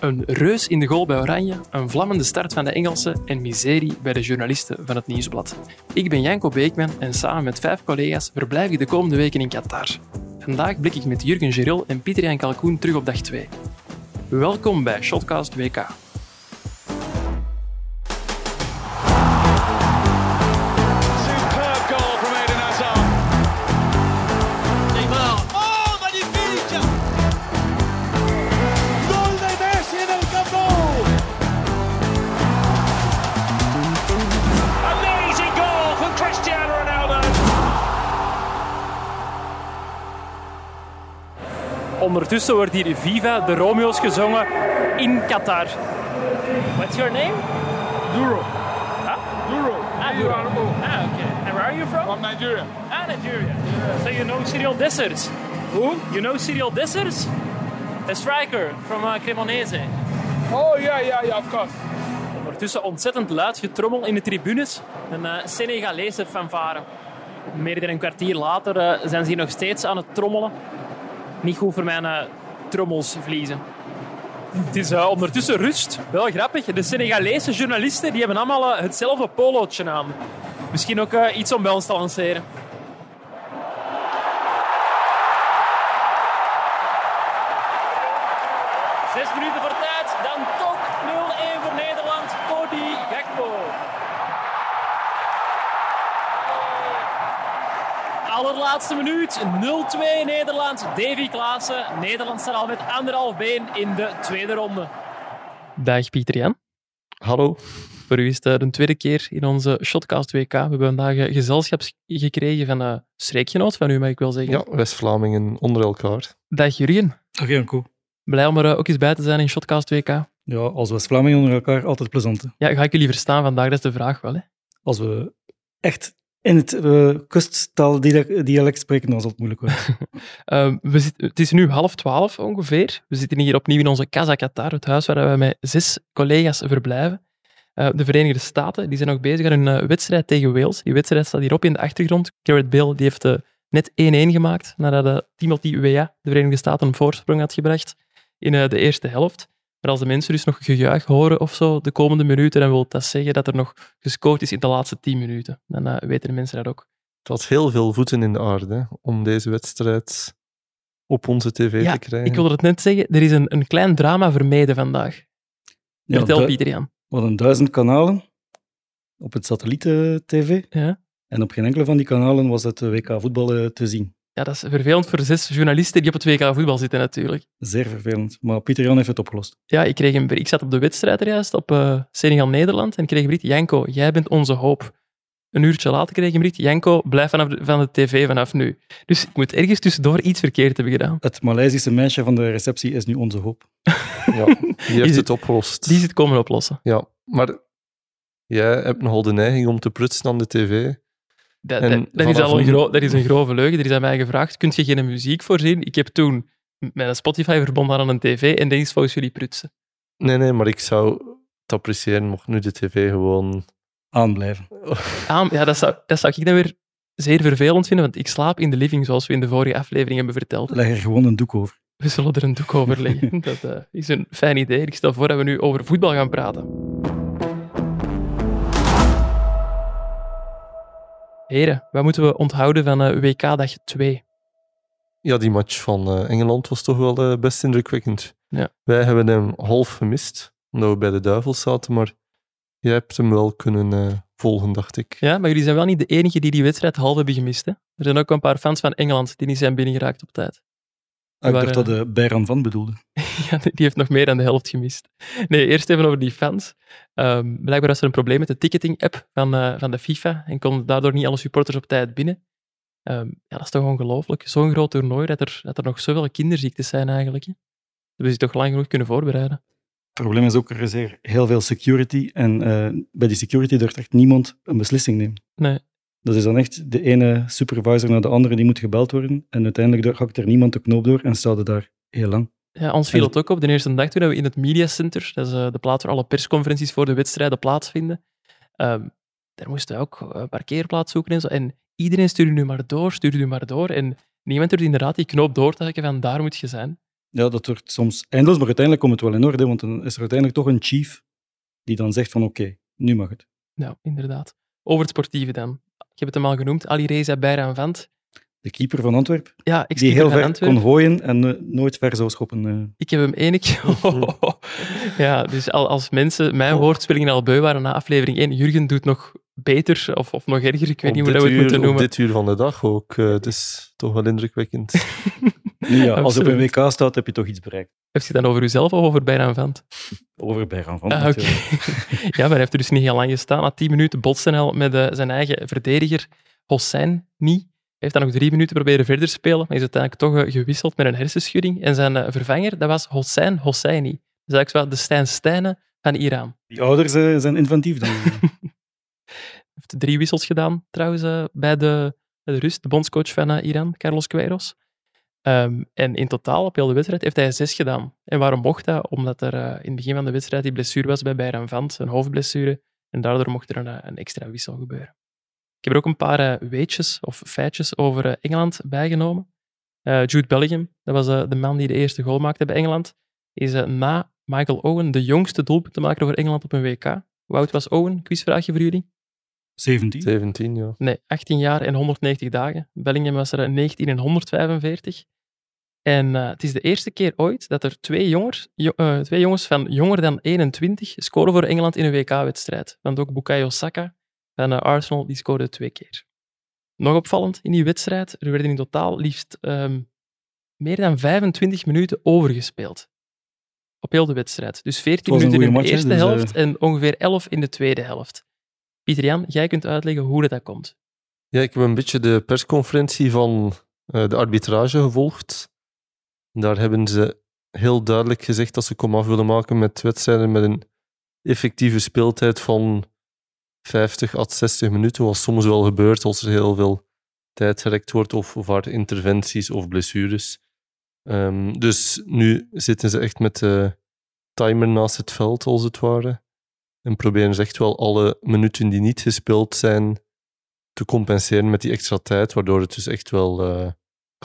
Een reus in de goal bij Oranje, een vlammende start van de Engelsen en miserie bij de journalisten van het Nieuwsblad. Ik ben Janko Beekman en samen met vijf collega's verblijf ik de komende weken in Qatar. Vandaag blik ik met Jurgen Geril en Pieter-Jan Kalkoen terug op dag 2. Welkom bij Shotcast WK. Ondertussen wordt hier Viva de Romeo's gezongen in Qatar. What's your name? Duro. Huh? Duro. Ah, Duro. Ah, okay. And where are you from? From Nigeria. Ah, Nigeria. So you know Cyril Dessers? Who? You know Cyril Dessers? A striker from uh, Cremonese. Oh, yeah, yeah, yeah, of course. Ondertussen ontzettend luid getrommel in de tribunes. Een uh, Senegalese fanfare. Meer dan een kwartier later uh, zijn ze hier nog steeds aan het trommelen. Niet goed voor mijn uh, trommelsvliezen. Het is uh, ondertussen rust. Wel grappig. De Senegalese journalisten die hebben allemaal uh, hetzelfde polootje aan. Misschien ook iets om bij ons te lanceren. Allerlaatste minuut. 0-2 Nederland. Davy Klaassen. Nederland staat al met anderhalf been in de tweede ronde. Dag Pieter Jan. Hallo. Voor u is het de tweede keer in onze Shotcast WK. We hebben vandaag gezelschap gekregen van een streekgenoot van u, mag ik wel zeggen. Ja, West-Vlamingen onder elkaar. Dag Jurgen. Dag Janko. Blij om er ook eens bij te zijn in Shotcast WK. Ja, als West-Vlamingen onder elkaar, altijd plezant. Hè? Ja, ga ik jullie verstaan vandaag? Dat is de vraag wel. Hè? Als we echt in het uh, kusttaaldialect spreken, dan zal het moeilijk worden. uh, we zitten, het is nu half twaalf ongeveer. We zitten hier opnieuw in onze Casa Qatar, het huis waar we met zes collega's verblijven. Uh, de Verenigde Staten die zijn nog bezig aan een wedstrijd tegen Wales. Die wedstrijd staat hier op in de achtergrond. Garrett Bale die heeft net 1-1 gemaakt nadat Timothy Weah de Verenigde Staten een voorsprong had gebracht in de eerste helft. Maar als de mensen dus nog gejuich horen of zo de komende minuten, dan wil dat zeggen dat er nog gescoord is in de laatste 10 minuten. Dan uh, weten de mensen dat ook. Het had heel veel voeten in de aarde om deze wedstrijd op onze tv ja, te krijgen. Ik wilde het net zeggen, er is een, een klein drama vermeden vandaag. Ja, Vertel Pieter Jan. We hadden duizend kanalen op het satellieten-tv. Ja. En op geen enkele van die kanalen was het WK voetbal te zien. Ja, dat is vervelend voor zes journalisten die op het WK voetbal zitten natuurlijk. Zeer vervelend. Maar Pieter Jan heeft het opgelost. Ja, ik, kreeg een, ik zat op de wedstrijd er juist, op uh, Senegal-Nederland, en ik kreeg een bericht, Janko, jij bent onze hoop. Een uurtje later kreeg ik een bericht, Janko, blijf vanaf de, van de tv vanaf nu. Dus ik moet ergens tussendoor iets verkeerd hebben gedaan. Het Maleisische meisje van de receptie is nu onze hoop. ja, die heeft het opgelost. Die is het komen oplossen. Ja, maar jij hebt nogal de neiging om te prutsen aan de tv. Dat, dat, dat, is al een gro- dat is een grove leugen. Er is aan mij gevraagd, kun je geen muziek voorzien? Ik heb toen met een Spotify verbonden aan een tv en dat is volgens jullie prutsen. Nee, nee, maar ik zou het appreciëren mocht nu de tv gewoon... Aanblijven. Aan, ja, dat zou, dat zou ik dan weer zeer vervelend vinden, want ik slaap in de living, zoals we in de vorige aflevering hebben verteld. Leg er gewoon een doek over. We zullen er een doek over leggen. dat uh, is een fijn idee. Ik stel voor dat we nu over voetbal gaan praten. Heren, wat moeten we onthouden van uh, WK dag 2? Ja, die match van uh, Engeland was toch wel uh, best indrukwekkend. Ja. Wij hebben hem half gemist, omdat we bij de Duivels zaten, maar jij hebt hem wel kunnen volgen, dacht ik. Ja, maar jullie zijn wel niet de enige die die wedstrijd half hebben gemist. Hè? Er zijn ook een paar fans van Engeland die niet zijn binnengeraakt op tijd. Ah, ik dacht dat de Bijran van bedoelde. ja, die heeft nog meer dan de helft gemist. Nee, eerst even over die fans. Um, blijkbaar was er een probleem met de ticketing-app van, uh, van de FIFA en konden daardoor niet alle supporters op tijd binnen. Um, ja, dat is toch ongelooflijk. Zo'n groot toernooi, dat er, dat er nog zoveel kinderziektes zijn eigenlijk. Hè. Dat we zich toch lang genoeg kunnen voorbereiden. Het probleem is ook, er is er heel veel security en uh, bij die security durft echt niemand een beslissing nemen. Nee. Dat is dan echt de ene supervisor naar de andere die moet gebeld worden. En uiteindelijk hakt er niemand de knoop door en staat daar heel lang. Ja, ons viel het ook op de eerste dag toen we in het Media Center, dat is uh, de plaats waar alle persconferenties voor de wedstrijden plaatsvinden, um, daar moesten we ook een parkeerplaats zoeken en zo. En iedereen stuurde nu maar door, stuurde nu maar door. En niemand durfde inderdaad die knoop door te hakken van daar moet je zijn. Ja, dat wordt soms eindeloos, maar uiteindelijk komt het wel in orde, want dan is er uiteindelijk toch een chief die dan zegt van oké, nu mag het. Ja, inderdaad. Over het sportieve dan. Ik heb het hem al genoemd, Ali Reza Bayram-Vant. De keeper van Antwerpen, Ja, ik die heel ver kon gooien en eh, nooit ver zou schoppen. eh. Ik heb hem één keer... ja, dus al, als mensen mijn woordspelingen al beu waren na aflevering 1, Jurgen doet nog beter of, of nog erger, ik weet niet hoe dat we het uur- moeten op noemen. dit uur van de dag ook. eh, het is toch wel indrukwekkend. Ja, als je op een. WK staat, heb je toch iets bereikt. Heb je het dan over uzelf of over Bayram-Vant? Over Bijran van. Ah, ja, maar hij heeft er dus niet heel lang gestaan. Na tien minuten botste hij al met eh, zijn eigen verdediger Hossein niet. Hij heeft dan nog drie minuten proberen verder spelen, maar is uiteindelijk toch eh, gewisseld met een hersenschudding. En zijn eh, vervanger, dat was Hossein Hosseini. Dus eigenlijk zo de Stijn Stijnen van Iran. Die ouders zijn inventief dan. Hij heeft drie wissels gedaan, trouwens, bij, de, bij de rust, de bondscoach van Iran, Carlos Queiroz. Ehm, en in totaal, op heel de wedstrijd, heeft hij zes gedaan. En waarom mocht dat? Omdat er eh, in het begin van de wedstrijd die blessure was bij Bayram Vant, een hoofdblessure. En daardoor mocht er een, eh, een extra wissel gebeuren. Ik heb er ook een paar eh, weetjes of feitjes over eh, Engeland bijgenomen. Eh, Jude Bellingham, dat was eh, de man die de eerste goal maakte bij Engeland, is na Michael Owen de jongste doelpuntenmaker voor Engeland op een WK. Hoe oud was Owen? Quizvraagje voor jullie. 17. 17, ja. Nee, 18 jaar en 190 dagen. Bellingham was er 19 en 145. En eh, het is de eerste keer ooit dat er twee, jongers, jo- eh, twee jongens van jonger dan 21 scoren voor Engeland in een WK-wedstrijd. Want ook Bukayo Saka van eh, Arsenal die scoorde twee keer. Nog opvallend in die wedstrijd, er werden in totaal liefst ehm, meer dan 25 minuten overgespeeld. Op heel de wedstrijd. Dus 14 was een minuten in de match, eerste dus, helft en ongeveer 11 in de tweede helft. Pieter Jan, jij kunt uitleggen hoe dat, dat komt. Ja, ik heb een beetje de persconferentie van eh, de arbitrage gevolgd. Daar hebben ze heel duidelijk gezegd dat ze komaf willen maken met wedstrijden met een effectieve speeltijd van 50 à 60 minuten, wat soms wel gebeurt als er heel veel tijd gerekt wordt of, waar interventies of blessures. Ehm, dus nu zitten ze echt met de timer naast het veld, als het ware. En proberen ze echt wel alle minuten die niet gespeeld zijn te compenseren met die extra tijd, waardoor het dus echt wel eh,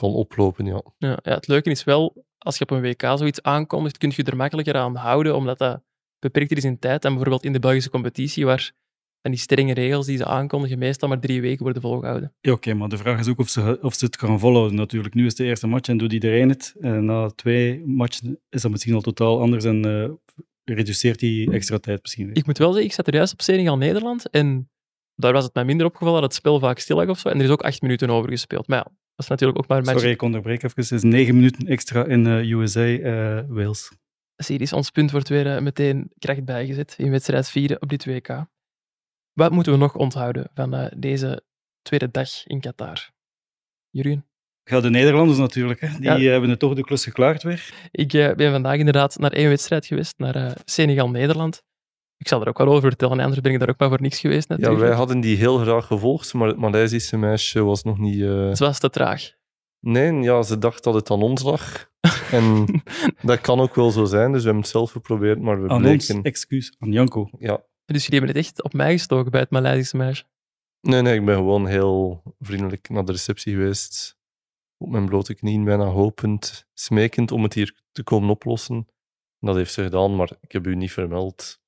kan oplopen. Ja. Ja, ja, het leuke is wel, als je op een WK zoiets aankondigt, kun je er makkelijker aan houden, omdat dat beperkter is in tijd dan bijvoorbeeld in de Belgische competitie, waar die strenge regels die ze aankondigen meestal maar drie weken worden volgehouden. Ja, oké, maar de vraag is ook of ze, of ze het gaan volhouden natuurlijk. Nu is de eerste match en doet iedereen het. En na twee matchen is dat misschien al totaal anders en eh, reduceert die extra tijd misschien weer. Ik moet wel zeggen, ik zat er juist op Senegal-Nederland en daar was het mij minder opgevallen dat het spel vaak stil lag of zo. En er is ook acht minuten over gespeeld. Maar ja, dat is natuurlijk ook maar. Sorry, ik onderbreek even. Het is negen minuten extra in eh, USA, eh, Wales. Series, ons punt wordt weer eh, meteen kracht bijgezet in wedstrijd 4 op dit WK. Wat moeten we nog onthouden van deze tweede dag in Qatar? Jurien? Ja, de Nederlanders natuurlijk. Hè. Die Ja. hebben het toch de klus geklaard weer. Ik ben vandaag inderdaad naar één wedstrijd geweest, naar Senegal-Nederland. Ik zal er ook wel over vertellen, anders ben ik daar ook maar voor niks geweest ja, natuurlijk. wij hadden die heel graag gevolgd, maar het Maleisische meisje was nog niet... eh, Het was te traag. Nee, ja, ze dacht dat het aan ons lag. En dat kan ook wel zo zijn, dus we hebben het zelf geprobeerd, maar we Aan ons, bleken... excuus, aan Janko. Ja. Dus jullie hebben het echt op mij gestoken bij het Maleisische meisje. Nee, nee, ik ben gewoon heel vriendelijk naar de receptie geweest. Op mijn blote knieën, bijna hopend, smekend om het hier te komen oplossen. En dat heeft ze gedaan, maar ik heb u niet vermeld.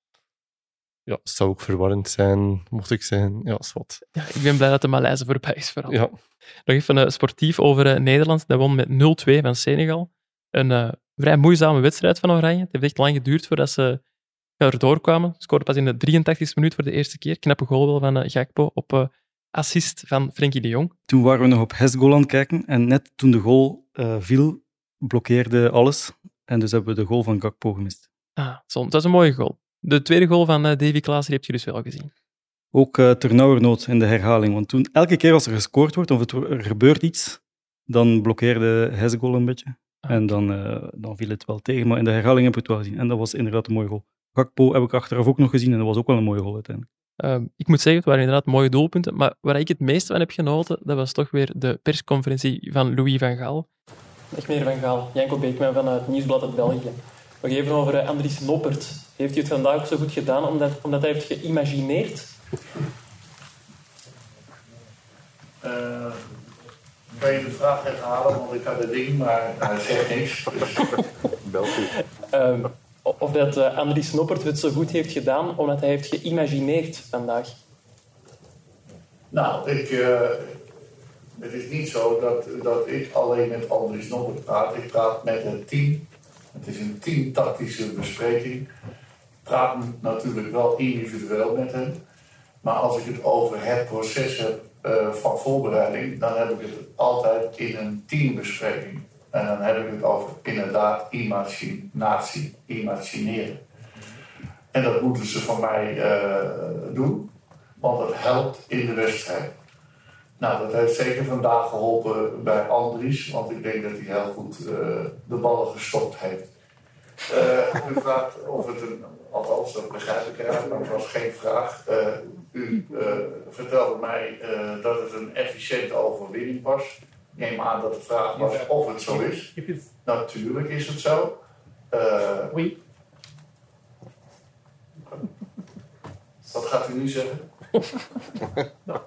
Ja, het zou ook verwarrend zijn, mocht ik zeggen. Ja, is wat. Ja, ik ben blij dat de Maleise voorbij is vooral. Ja, Nog even eh, sportief over eh, Nederland. Dat won met 0-2 van Senegal. Een eh, vrij moeizame wedstrijd van Oranje. Het heeft echt lang geduurd voordat ze erdoor kwamen. Scoorde pas in de 83e minuut voor de eerste keer. Knappe goal wel van Gakpo op eh, assist van Frenkie de Jong. Toen waren we nog op Hes goal aan het kijken. En net toen de goal eh, viel, blokkeerde alles. En dus hebben we de goal van Gakpo gemist. Ah, zo, dat was een mooie goal. De tweede goal van eh, Davy Klaassen die heb je dus wel gezien. Ook uh, ternauwernood in de herhaling. Want toen, elke keer als er gescoord wordt of het, er gebeurt iets, dan blokkeerde Hes goal een beetje. Ah, En dan, eh, dan viel het wel tegen. Maar in de herhaling heb ik het wel gezien. En dat was inderdaad een mooie goal. Gakpo heb ik achteraf ook nog gezien en dat was ook wel een mooie goal uiteindelijk. Ehm, ik moet zeggen, het waren inderdaad mooie doelpunten. Maar waar ik het meest van heb genoten, dat was toch weer de persconferentie van Louis van Gaal. Echt meneer Van Gaal, Janko Beekman van het Nieuwsblad uit België. Nog even over uh, Andries Noppert. Heeft hij het vandaag ook zo goed gedaan omdat, omdat hij heeft geïmagineerd? Uh, kan je de vraag herhalen, want ik had het ding, maar hij zegt niks. Dus, Ehm, of dat eh, Andries Noppert het zo goed heeft gedaan, omdat hij heeft geïmagineerd vandaag. nou, ik, eh, het is niet zo dat, dat ik alleen met Andries Noppert praat. Ik praat met het team. Het is een teamtactische bespreking. Praat natuurlijk wel individueel met hem. Maar als ik het over het proces heb eh, van voorbereiding, dan heb ik het altijd in een teambespreking. En dan heb ik het over inderdaad imaginatie, imagineren. En dat moeten ze van mij eh, doen, want dat helpt in de wedstrijd. Nou, dat heeft zeker vandaag geholpen bij Andries, want ik denk dat hij heel goed eh, de ballen gestopt heeft. Eh, u vraagt of het een, althans dat begrijp ik eruit, maar het was geen vraag. Eh, u vertelde mij dat het een efficiënte overwinning was. Ik neem aan dat de vraag was of het zo is. Natuurlijk is het zo. Wat gaat u nu zeggen?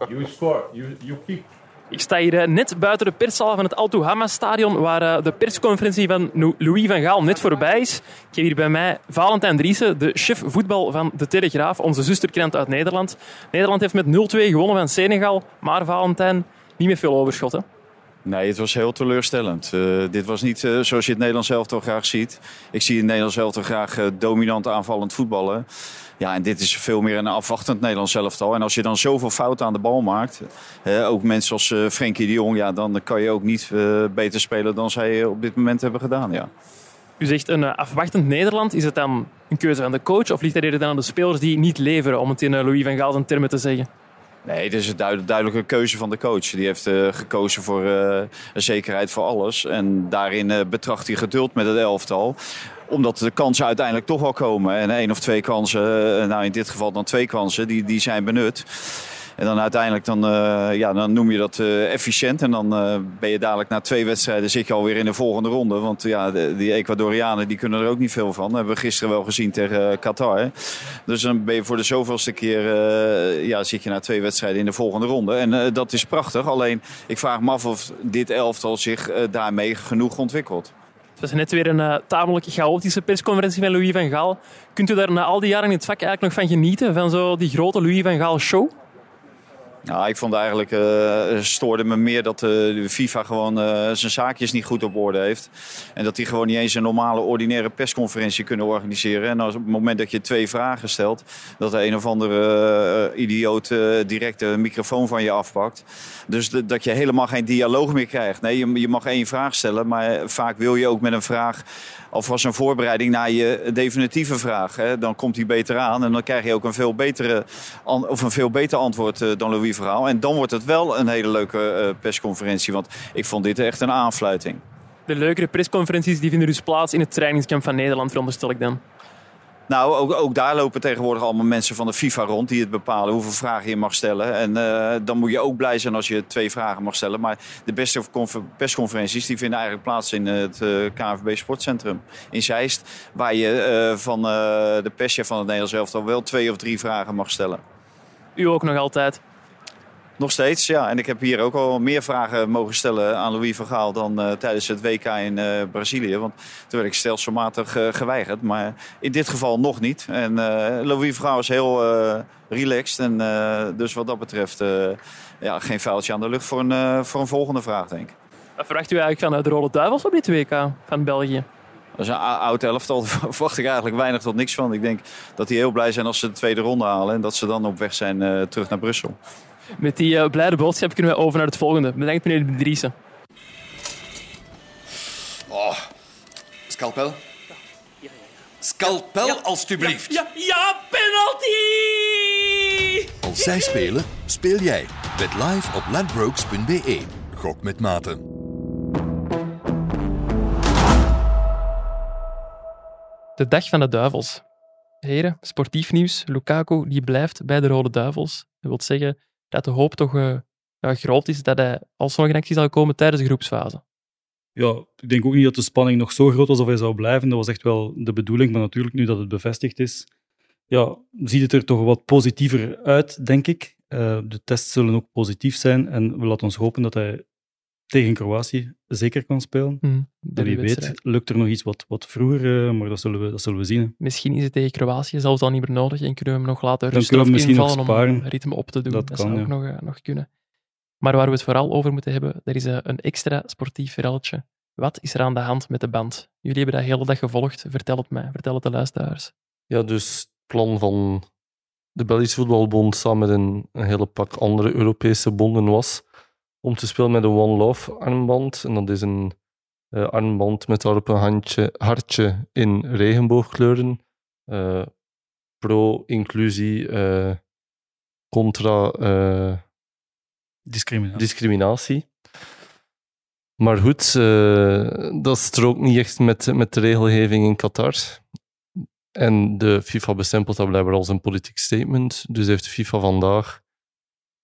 You score. You, you keep. Ik sta hier eh, net buiten de perszaal van het Alto Hamma Stadion, waar eh, de persconferentie van Nou- Louis van Gaal net voorbij is. Ik heb hier bij mij Valentijn Driessen, de chef voetbal van De Telegraaf, onze zusterkrant uit Nederland. Nederland heeft met 0-2 gewonnen van Senegal, maar Valentijn, niet met veel overschot. Hè? Nee, het was heel teleurstellend. Eh, dit was niet eh, zoals je het Nederlands elftal graag ziet. Ik zie het Nederlands elftal graag eh, dominant aanvallend voetballen. Ja, en dit is veel meer een afwachtend Nederlands elftal. En als je dan zoveel fouten aan de bal maakt, ook mensen als Frenkie de Jong, ja, dan kan je ook niet beter spelen dan zij op dit moment hebben gedaan. Ja. U zegt een afwachtend Nederland. Is het dan een keuze van de coach of ligt dat dan aan de spelers die niet leveren, om het in Louis van Gaal zijn termen te zeggen? Nee, het is een duid- duidelijke keuze van de coach. Die heeft eh, gekozen voor eh, zekerheid voor alles. En daarin eh, betracht hij geduld met het elftal omdat de kansen uiteindelijk toch wel komen. En één of twee kansen, nou in dit geval dan twee kansen, die, die zijn benut. En dan uiteindelijk dan, eh, ja, dan noem je dat eh, efficiënt. En dan eh, ben je dadelijk na twee wedstrijden zit je alweer in de volgende ronde. Want ja, de, die Ecuadorianen die kunnen er ook niet veel van. Dat hebben we gisteren wel gezien tegen Qatar. Dus dan ben je voor de zoveelste keer ja, zit je na twee wedstrijden in de volgende ronde. En dat is prachtig. Alleen ik vraag me af of dit elftal zich daarmee genoeg ontwikkelt. Het was net weer een tamelijk chaotische persconferentie van Louis van Gaal. Kunt u daar na al die jaren in het vak eigenlijk nog van genieten? Van zo die grote Louis van Gaal show? Nou, ik vond eigenlijk, eh stoorde me meer dat eh, de FIFA gewoon eh, zijn zaakjes niet goed op orde heeft. En dat die gewoon niet eens een normale, ordinaire persconferentie kunnen organiseren. En als op het moment dat je twee vragen stelt, dat de een of andere idioot direct de microfoon van je afpakt. Dus dat je helemaal geen dialoog meer krijgt. Nee, je mag één vraag stellen, maar vaak wil je ook met een vraag alvast een voorbereiding naar je definitieve vraag. Hè. Dan komt die beter aan en dan krijg je ook een veel, betere, of een veel beter antwoord eh, dan Louis Verhaal. En dan wordt het wel een hele leuke eh, persconferentie, want ik vond dit echt een aanfluiting. De leukere persconferenties die vinden dus plaats in het trainingskamp van Nederland, veronderstel ik dan. Nou, ook, ook daar lopen tegenwoordig allemaal mensen van de FIFA rond die het bepalen hoeveel vragen je mag stellen. En eh, dan moet je ook blij zijn als je twee vragen mag stellen. Maar de beste confer- persconferenties die vinden eigenlijk plaats in het eh, KNVB Sportcentrum in Zeist. Waar je eh, van de perschef van het Nederlands elftal wel twee of drie vragen mag stellen. U ook nog altijd. Nog steeds, ja. En ik heb hier ook al meer vragen mogen stellen aan Louis van Gaal dan eh, tijdens het WK in eh, Brazilië. Want toen werd ik stelselmatig eh, geweigerd. Maar in dit geval nog niet. En Louis van Gaal is heel relaxed. En dus wat dat betreft ja, geen foutje aan de lucht voor een, voor een volgende vraag, denk ik. Wat verwacht u eigenlijk van de Rode Duivels op dit WK van België? Dat is een ou- oud elftal, daar verwacht ik eigenlijk weinig tot niks van. Ik denk dat die heel blij zijn als ze de tweede ronde halen. En dat ze dan op weg zijn terug naar Brussel. Met die eh, blijde boodschap kunnen we over naar het volgende. Bedankt meneer de Driessen. Oh, scalpel? Scalpel, alstublieft. Ja, ja, penalty! Als zij spelen, speel jij. Bet live op ladbrokes.be. Gok met maten. De dag van de duivels. Heren, sportief nieuws. Lukaku die blijft bij de Rode Duivels. Dat wil zeggen dat de hoop toch eh, ja, groot is dat hij alsnog in actie zal komen tijdens de groepsfase. Ja, ik denk ook niet dat de spanning nog zo groot was of hij zou blijven. Dat was echt wel de bedoeling, maar natuurlijk nu dat het bevestigd is, ja, ziet het er toch wat positiever uit, denk ik. Eh, de tests zullen ook positief zijn en we laten ons hopen dat hij tegen Kroatië zeker kan spelen. Hm, En derde wie weet lukt er nog iets wat, wat vroeger, eh, maar dat zullen we, dat zullen we zien. Misschien is het tegen Kroatië zelfs al niet meer nodig en kunnen we hem nog laten rusten of misschien nog invallen om sparen. ritme op te doen. Dat Dat, kan, zou ja. ook nog, eh, nog kunnen. Maar waar we het vooral over moeten hebben, er is eh, een extra sportief verhaaltje. Wat is er aan de hand met de band? Jullie hebben dat de hele dag gevolgd. Vertel het mij. Vertel het de luisteraars. Ja, dus het plan van de Belgische Voetbalbond samen met een, een hele pak andere Europese bonden was om te spelen met een One Love armband. En dat is een eh, armband met daarop een handje, hartje in regenboogkleuren. Eh, Pro-inclusie, eh, contra Discriminatie. discriminatie. Maar goed, dat strookt niet echt met, met de regelgeving in Qatar. En de FIFA bestempelt dat blijkbaar als een politiek statement. Dus heeft de FIFA vandaag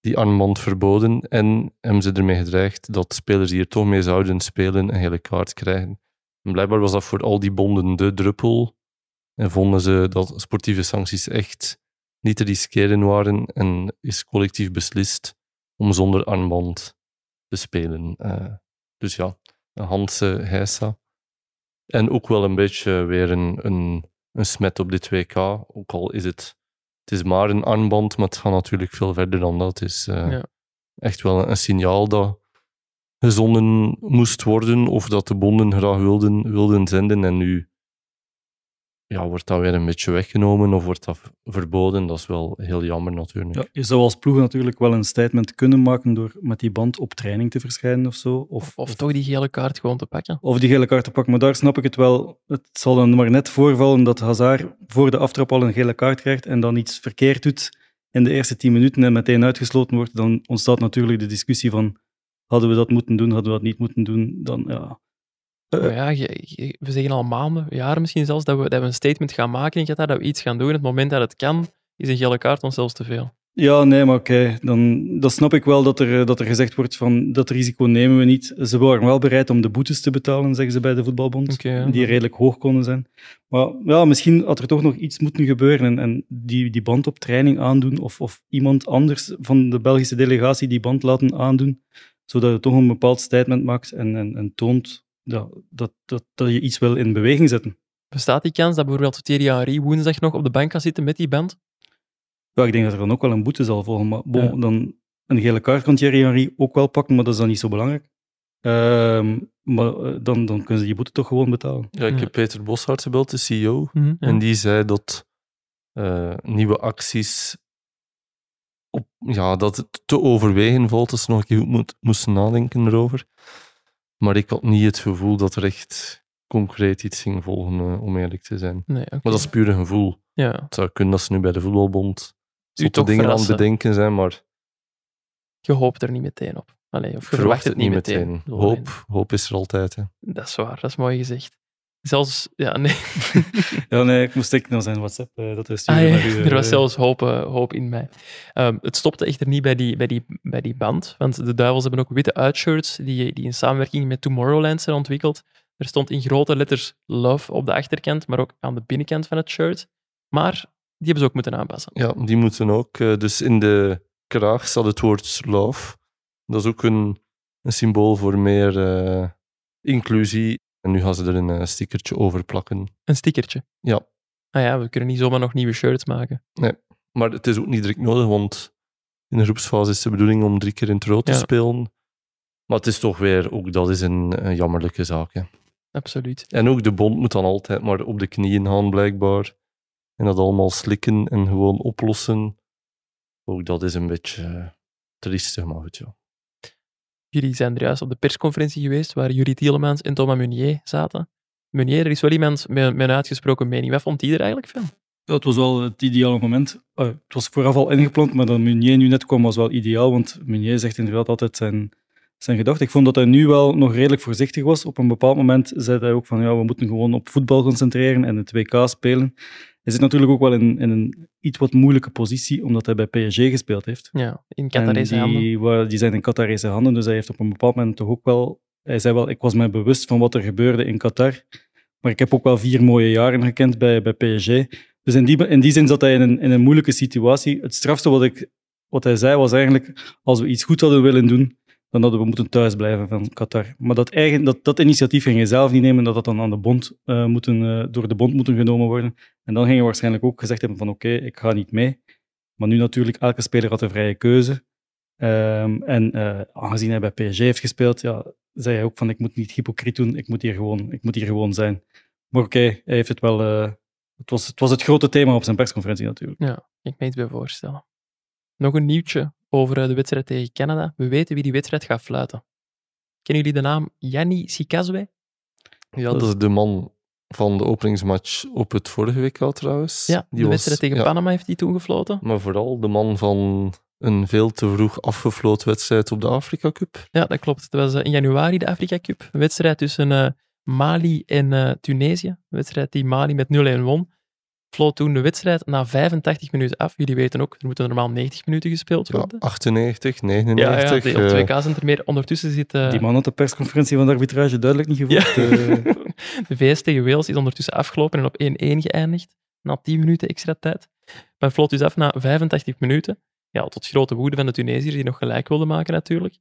die armband verboden en hebben ze ermee gedreigd dat spelers die er toch mee zouden spelen een hele kaart krijgen. En blijkbaar was dat voor al die bonden de druppel. En vonden ze dat sportieve sancties echt niet te riskeren waren en is collectief beslist om zonder armband te spelen. Eh, dus ja, een Hanse Heisa. En ook wel een beetje weer een, een, een smet op dit WK. Ook al is het, het is maar een armband, maar het gaat natuurlijk veel verder dan dat. Het is eh, Ja. echt wel een signaal dat gezonden moest worden of dat de bonden graag wilden, wilden zenden. En nu ja, wordt dat weer een beetje weggenomen of wordt dat verboden. Dat is wel heel jammer natuurlijk. Ja, je zou als ploeg natuurlijk wel een statement kunnen maken door met die band op training te verschijnen of zo. Of, Of, of toch die gele kaart gewoon te pakken. of die gele kaart te pakken. Maar daar snap ik het wel. Het zal dan maar net voorvallen dat Hazard voor de aftrap al een gele kaart krijgt en dan iets verkeerd doet in de eerste tien minuten en meteen uitgesloten wordt. Dan ontstaat natuurlijk de discussie van hadden we dat moeten doen, hadden we dat niet moeten doen. Dan, ja. Eh, Maar ja, je- je- we zeggen al maanden, jaren misschien zelfs, dat we, dat we een statement gaan maken in Qatar, dat we iets gaan doen. Het moment dat het kan, is een gele kaart ons zelfs te veel. Ja, nee, maar oké. Dan, dan snap ik wel dat er, eh, dat er gezegd wordt van dat risico nemen we niet. Ze waren wel bereid om de boetes te betalen, zeggen ze bij de voetbalbond, ja. die redelijk hoog konden zijn. Maar ja, misschien had er toch nog iets moeten gebeuren en, en die, die band op training aandoen of, of iemand anders van de Belgische delegatie die band laten aandoen, zodat je toch een bepaald statement maakt en, en, en toont ja, dat, dat, dat je iets wil in beweging zetten. Bestaat die kans dat bijvoorbeeld Thierry Henry woensdag nog op de bank kan zitten met die band? Ja, ik denk dat er dan ook wel een boete zal volgen. Maar bon, Ja. dan een gele kaart kan Thierry Henry ook wel pakken, maar dat is dan niet zo belangrijk. Ehm, maar eh, dan, dan kunnen ze die boete toch gewoon betalen. Ja, ik Ja. heb Peter Boshart gebeld, de CEO. Ja. En die zei dat eh, nieuwe acties op, ja, dat het te overwegen valt, dat ze nog een keer goed moesten nadenken erover. Maar ik had niet het gevoel dat er echt concreet iets ging volgen, eh, om eerlijk te zijn. Nee. Maar dat is puur een gevoel. ja. Het zou kunnen dat ze nu bij de voetbalbond zotte toch dingen aan het bedenken zijn, maar Je hoopt er niet meteen op. Allee, of je verwacht het niet meteen. Bedoel, Hoop, hoop is er altijd. Hè. Dat is waar, dat is mooi gezegd. Zelfs, ja, nee. Ja, nee, ik moest kijken naar zijn WhatsApp. eh, dat is Ah, ja, naar u, er was eh, zelfs hoop, eh, hoop in mij. Ehm, het stopte echter niet bij die, bij, die, bij die band, want de Duivels hebben ook witte uitshirts die, die in samenwerking met Tomorrowland zijn ontwikkeld. Er stond in grote letters Love op de achterkant, maar ook aan de binnenkant van het shirt. Maar die hebben ze ook moeten aanpassen. Ja, die moeten ook. eh, dus in de kraag staat het woord love. Dat is ook een, een symbool voor meer eh, inclusie. En nu gaan ze er een eh, stickertje over plakken. Een stickertje. Ja, Ah ja, we kunnen niet zomaar nog nieuwe shirts maken. maar het is ook niet direct nodig, want in de groepsfase is de bedoeling om drie keer in het rood te Ja. spelen. Maar het is toch weer, ook dat is een, een jammerlijke zaak. Hè. Absoluut. En ook de bond moet dan altijd maar op de knieën gaan, blijkbaar. En dat allemaal slikken en gewoon oplossen. Ook dat is een beetje eh, triestig, maar goed, ja. Jullie zijn er juist op de persconferentie geweest waar Jurie Tielemans en Thomas Meunier zaten. Meunier, er is wel iemand met, een uitgesproken mening. Wat vond die er eigenlijk van? Ja, het was wel het ideale moment. Het was vooraf al ingepland, maar dat Meunier nu net kwam was wel ideaal, want Meunier zegt inderdaad altijd zijn, zijn gedachten. Ik vond dat hij nu wel nog redelijk voorzichtig was. Op een bepaald moment zei hij ook van ja, we moeten gewoon op voetbal concentreren en het WK spelen. Hij zit natuurlijk ook wel in, in een iets wat moeilijke positie, omdat hij bij PSG gespeeld heeft. Ja, in Qatarese handen. die, die zijn in Qatarese handen, dus hij heeft op een bepaald moment toch ook wel... Hij zei wel, ik was mij bewust van wat er gebeurde in Qatar, maar ik heb ook wel vier mooie jaren gekend bij, bij PSG. Dus in die, in die zin zat hij in een, in een moeilijke situatie. Het strafste wat, ik, wat hij zei was eigenlijk, als we iets goed hadden willen doen, dan hadden we moeten thuisblijven van Qatar. Maar dat, eigen, dat, dat initiatief ging je zelf niet nemen, dat dat dan aan de bond, eh, moeten, eh, door de bond moeten genomen worden. En dan ging je waarschijnlijk ook gezegd hebben van oké, ik ga niet mee. Maar nu natuurlijk, elke speler had een vrije keuze. Ehm, en eh, aangezien hij bij PSG heeft gespeeld, ja, zei hij ook van ik moet niet hypocriet doen, ik moet hier gewoon, ik moet hier gewoon zijn. Maar oké, hij heeft het wel... het, was, het was het grote thema op zijn persconferentie natuurlijk. Ja, ik me iets bij voorstellen. Nog een nieuwtje over eh, de wedstrijd tegen Canada. We weten wie die wedstrijd gaat fluiten. Kennen jullie de naam Yanni Sikazwe? Ja, dat is de man van de openingsmatch op het vorige WK trouwens. Ja, de Die was- wedstrijd tegen ja, Panama heeft hij toen gefloten. Maar vooral de man van een veel te vroeg afgefloten wedstrijd op de Afrika Cup. Ja, dat klopt. Het was eh, in januari de Afrika Cup. Een wedstrijd tussen eh, Mali en Tunesië. Een wedstrijd die Mali met 0-1 won. Floot toen de wedstrijd na 85 minuten af. Jullie weten ook, er moeten normaal 90 minuten gespeeld Ja, worden. 98, Ja, 99. ja, de, op eh, 2K zijn er meer. Ondertussen zit eh, Die man had de persconferentie van de arbitrage duidelijk niet Ja. gevoeld. eh. de VS tegen Wales is ondertussen afgelopen en op 1-1 geëindigd. Na 10 minuten extra tijd. Men floot dus af na 85 minuten. Ja, tot grote woede van de Tunesiërs die nog gelijk wilden maken natuurlijk.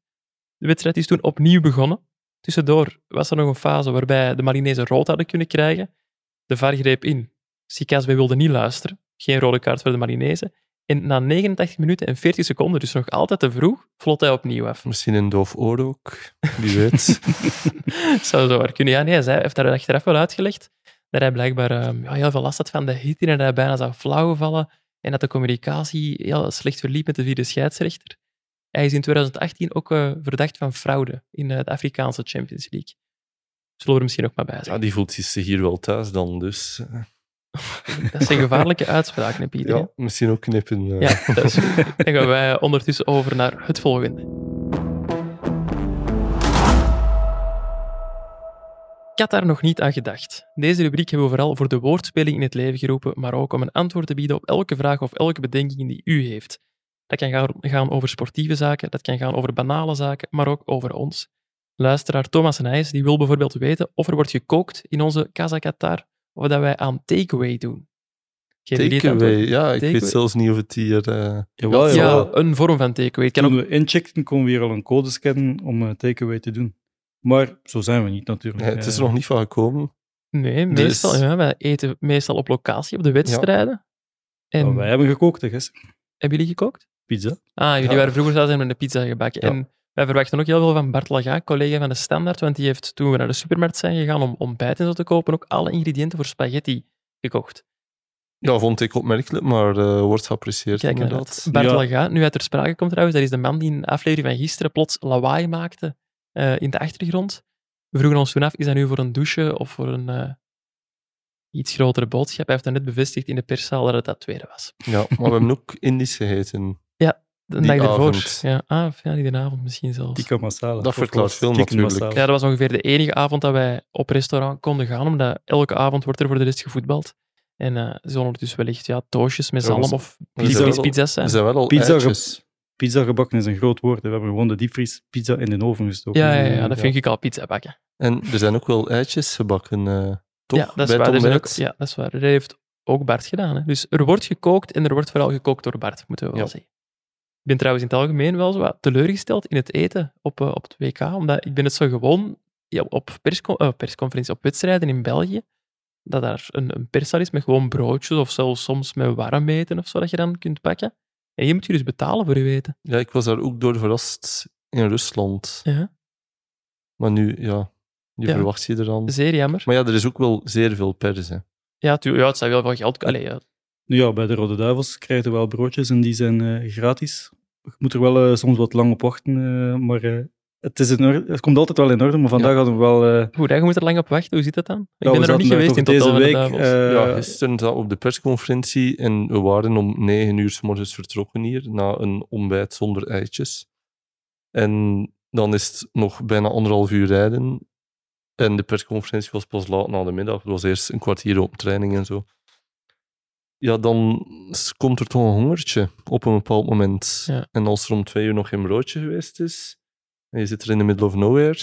De wedstrijd is toen opnieuw begonnen. Tussendoor was er nog een fase waarbij de Marinezen rood hadden kunnen krijgen. De VAR greep in. Sikazwe wilde niet luisteren. Geen rode kaart voor de Marinezen. En na 89 minuten en 40 seconden, dus nog altijd te vroeg, vlot hij opnieuw af. Misschien een doof oor ook, wie weet. Zou zo waar kunnen. Ja, nee, hij heeft daar achteraf wel uitgelegd dat hij blijkbaar ehm, ja, heel veel last had van de hitte en dat hij bijna zou flauw vallen en dat de communicatie heel slecht verliep met de vierde scheidsrechter. Hij is in 2018 ook eh, verdacht van fraude in eh, de Afrikaanse Champions League. Zullen we er misschien nog maar bij ja, zijn. die voelt zich hier wel thuis dan, dus... Dat zijn gevaarlijke uitspraken, Pieter. ja, misschien ook knippen. eh. Ja, dat is goed. Dan gaan wij ondertussen over naar het volgende. Ik had daar nog niet aan gedacht. Deze rubriek hebben we vooral voor de woordspeling in het leven geroepen, maar ook om een antwoord te bieden op elke vraag of elke bedenking die u heeft. Dat kan gaan- gaan over sportieve zaken, dat kan gaan over banale zaken, maar ook over ons. Luisteraar Thomas Nijs die wil bijvoorbeeld weten of er wordt gekookt in onze Casa Qatar of dat wij aan takeaway doen. Takeaway, ja, ik weet zelfs niet of het hier... eh, Jawel, Ja, jawel. een vorm van takeaway. Toen ook we incheckten, konden we hier al een code scannen om een takeaway te doen. Maar zo zijn we niet natuurlijk. nee, het is Eh, er nog niet van gekomen. Nee, Dus- meestal. Ja, wij eten meestal op locatie, op de wedstrijden. En maar wij hebben gekookt, hè, gisteren. hebben jullie gekookt? Pizza. Ah, jullie Ja. waren vroeger zelfs met een pizza gebakken. Ja. En wij verwachten ook heel veel van Bart Laga, collega van de Standaard, want die heeft toen we naar de supermarkt zijn gegaan om ontbijt en zo te kopen, ook alle ingrediënten voor spaghetti gekocht. Ja, vond ik opmerkelijk, maar eh, wordt geapprecieerd Kijk inderdaad. inderdaad. Bart Ja. Laga, nu hij ter sprake komt trouwens, dat is de man die in de aflevering van gisteren plots lawaai maakte eh, in de achtergrond. We vroegen ons toen af, is dat nu voor een douche of voor een eh, iets grotere boodschap? Hij heeft dat net bevestigd in de perszaal dat het dat tweede was. Ja, maar we hebben ook Indisch gegeten. De Die dag ervoor. Ja, ah, of ja, die de avond misschien zelfs. Tikka masala. Dat Of verklaart veel natuurlijk. masala. Ja, dat was ongeveer de enige avond dat wij op restaurant konden gaan, omdat elke avond wordt er voor de rest gevoetbald. En eh zullen er dus wellicht ja, toosjes met zalm was- of zijn pizza's, pizza's zijn. Er zijn wel al Pizza. Pizza gebakken is een groot woord. hè. We hebben gewoon de diepvries pizza in de oven gestoken. Ja, ja, ja, dat vind ik al pizza bakken. En er zijn ook wel eitjes gebakken, eh, toch? Ja, dat is Bij waar. ook, ja, dat is waar. Dat heeft ook Bart gedaan. Hè. Dus er wordt gekookt en er wordt vooral gekookt door Bart, moeten we wel Ja. zeggen. Ik ben trouwens in het algemeen wel zo wat teleurgesteld in het eten op, eh, op het WK, omdat ik ben het zo gewoon ja, op persco eh, persconferenties, op wedstrijden in België, dat daar een, een is met gewoon broodjes of zelfs soms met warm eten of zo dat je dan kunt pakken. En hier moet je dus betalen voor je eten. Ja, ik was daar ook door verrast in Rusland. Ja. Maar nu, ja, nu Ja. verwacht je er dan. Zeer jammer. Maar ja, er is ook wel zeer veel pers. Hè. Ja, ja het zou wel veel geld... Allee, ja. Nu ja, bij de Rode Duivels krijg je wel broodjes en die zijn eh, gratis. Je moet er wel eh, soms wat lang op wachten, eh, maar eh, het, is in orde, het komt altijd wel in orde. Maar vandaag Ja. hadden we wel... eh, Hoe, je moet er lang op wachten. Hoe zit dat dan? Ik ja, ben er nog niet geweest in deze week. Eh, ja, gisteren zaten we op de persconferentie en we waren om negen uur s morgens vertrokken hier, na een ontbijt zonder eitjes. En dan is het nog bijna anderhalf uur rijden. En de persconferentie was pas laat na de middag. Het was eerst een kwartier op training en zo. Ja, dan komt er toch een hongertje op een bepaald moment. Ja. En als er om twee uur nog geen broodje geweest is, en je zit er in the middle of nowhere,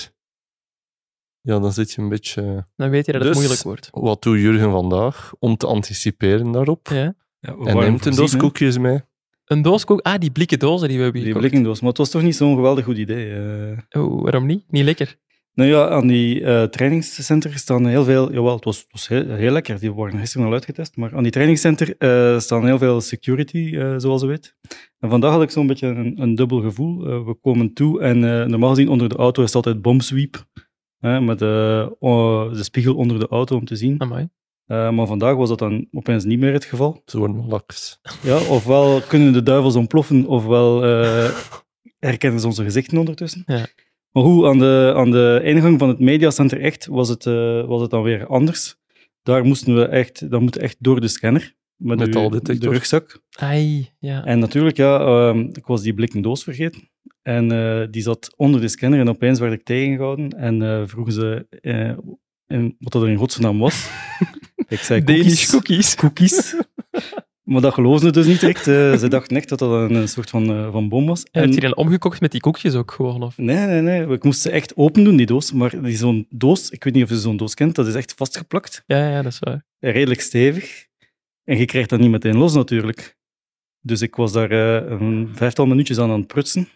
ja, dan zit je een beetje... Dan weet je dat het Dus- moeilijk wordt. Wat doet Jurgen vandaag om te anticiperen daarop? Ja. En neemt een hè. koekjes mee. Een doos kook. Ah, die blikken dozen die we hebben Die gekocht. blikkendoos. Maar het was toch niet zo'n geweldig goed idee. eh. Oh, waarom niet? Niet lekker. Nou ja, aan die eh trainingscenter staan heel veel... Jawel, het was, het was heel, heel lekker. Die worden gisteren al uitgetest. Maar aan die trainingscenter eh, staan heel veel security, eh, zoals je weet. En vandaag had ik zo'n beetje een, een dubbel gevoel. We komen toe en eh, normaal gezien onder de auto is het altijd bomsweep. Hè, met eh, de spiegel onder de auto om te zien. Amai. Eh, maar vandaag was dat dan opeens niet meer het geval. Ze worden laks. Ja, ofwel kunnen de duivels ontploffen, ofwel eh, herkennen ze onze gezichten ondertussen. Ja. Maar hoe, aan de, aan de ingang van het mediacenter echt was het, eh, was het dan weer anders. Daar moesten we echt, dat moet echt door de scanner. Met de, Metaldetector. de rugzak. Ai, ja. En natuurlijk, ja, ehm, ik was die blikken doos vergeten. En eh, die zat onder de scanner en opeens werd ik tegengehouden. En eh, vroegen ze eh, in- wat dat er in godsnaam was. ik zei Danish cookies. cookies. Maar dat geloofden ze dus niet direct. Eh, ze dachten echt dat dat een, een soort van, eh, van bom was. En heb je dan omgekocht met die koekjes ook gewoon? Of? Nee, nee, nee. Ik moest ze echt open doen, die doos. Maar die zo'n doos, ik weet niet of je zo'n doos kent, dat is echt vastgeplakt. Ja, ja, dat is waar. Redelijk stevig. En je krijgt dat niet meteen los natuurlijk. Dus ik was daar eh, een vijftal minuutjes aan aan het prutsen.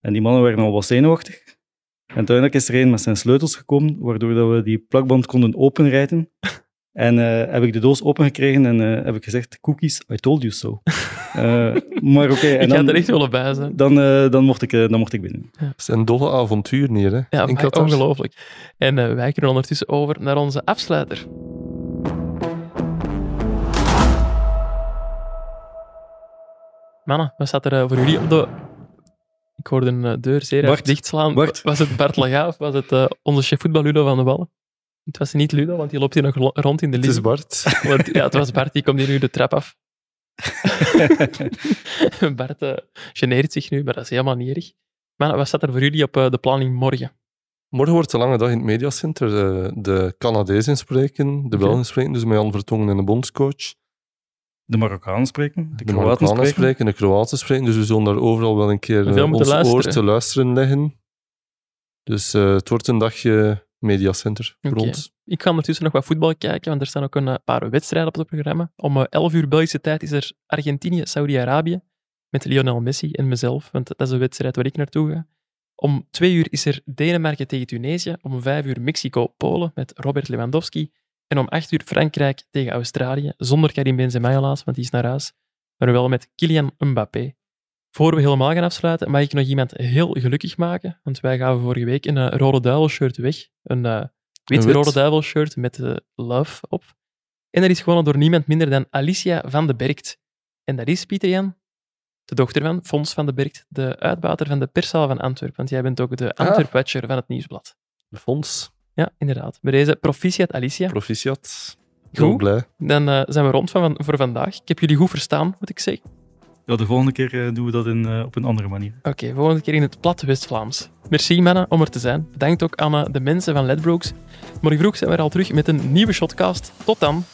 En die mannen werden al wat zenuwachtig. En uiteindelijk is er een met zijn sleutels gekomen, waardoor dat we die plakband konden openrijden. En eh, heb ik de doos opengekregen en eh, heb ik gezegd, cookies, I told you so. Eh, maar oké, en ik ga dan, er echt willen bij zijn. dan, eh, dan, mocht ik, eh, dan mocht ik binnen. Het zijn dolle avonturen hier, hè? Ja, in maar ongelooflijk. En eh, wij kunnen ondertussen over naar onze afsluiter. Mannen, wat staat er voor jullie op de... Ik hoorde een deur zeer erg Bart, dichtslaan. Bart. Was het Bart Laga of was het onze chef voetbal Ludo van de Wallen? Het was niet Ludo, want die loopt hier nog rond in de Het is. Bart. Want, ja, het was Bart, die komt hier nu de trap af. Bart eh, geneert zich nu, maar dat is helemaal niet erg. Maar wat staat er voor jullie op eh, de planning morgen? Morgen wordt de lange dag in het mediacenter. eh, de Canadezen spreken, de. Belgen spreken, dus met Jan Vertongen en de bondscoach. De Marokkanen spreken, de, De Kroaten spreken. spreken, de Kroaten spreken. Dus we zullen daar overal wel een keer ons oor te luisteren leggen. Dus het wordt een dagje mediacenter voor ons. Ik ga ondertussen nog wat voetbal kijken, want er staan ook een eh, paar wedstrijden op het programma. Om eh, 11 uur Belgische tijd is er Argentinië, Saudi-Arabië, met Lionel Messi en mezelf, want dat is een wedstrijd waar ik naartoe ga. Om 2 uur is er Denemarken tegen Tunesië, om 5 uur Mexico-Polen met Robert Lewandowski, en om 8 uur Frankrijk tegen Australië, zonder Karim Benzema helaas, want die is naar huis, maar wel met Kylian Mbappé. Voor we helemaal gaan afsluiten, mag ik nog iemand heel gelukkig maken, want wij gaven vorige week een eh, Rode Duivel-shirt weg, een eh, wit wit. Rode Duivel-shirt met eh, love op. En dat is gewonnen door niemand minder dan Alicia van de Bergt. En dat is, Pieter Jan, de dochter van Fons van de Bergt, de uitbater van de perszaal van Antwerpen. Want jij bent ook de Ah. Antwerp-watcher van het Nieuwsblad. De fonds, Ja, inderdaad. Bij deze proficiat, Alicia. proficiat. Goed. Blij. Dan zijn we rond van, voor vandaag. Ik heb jullie goed verstaan, moet ik zeggen. Ja, de volgende keer eh, doen we dat in, eh, op een andere manier. Oké, volgende keer in het plat West-Vlaams. Merci, mannen, om er te zijn. Bedankt ook aan de mensen van Ledbrokes. Morgen vroeg zijn we er al terug met een nieuwe shotcast. Tot dan.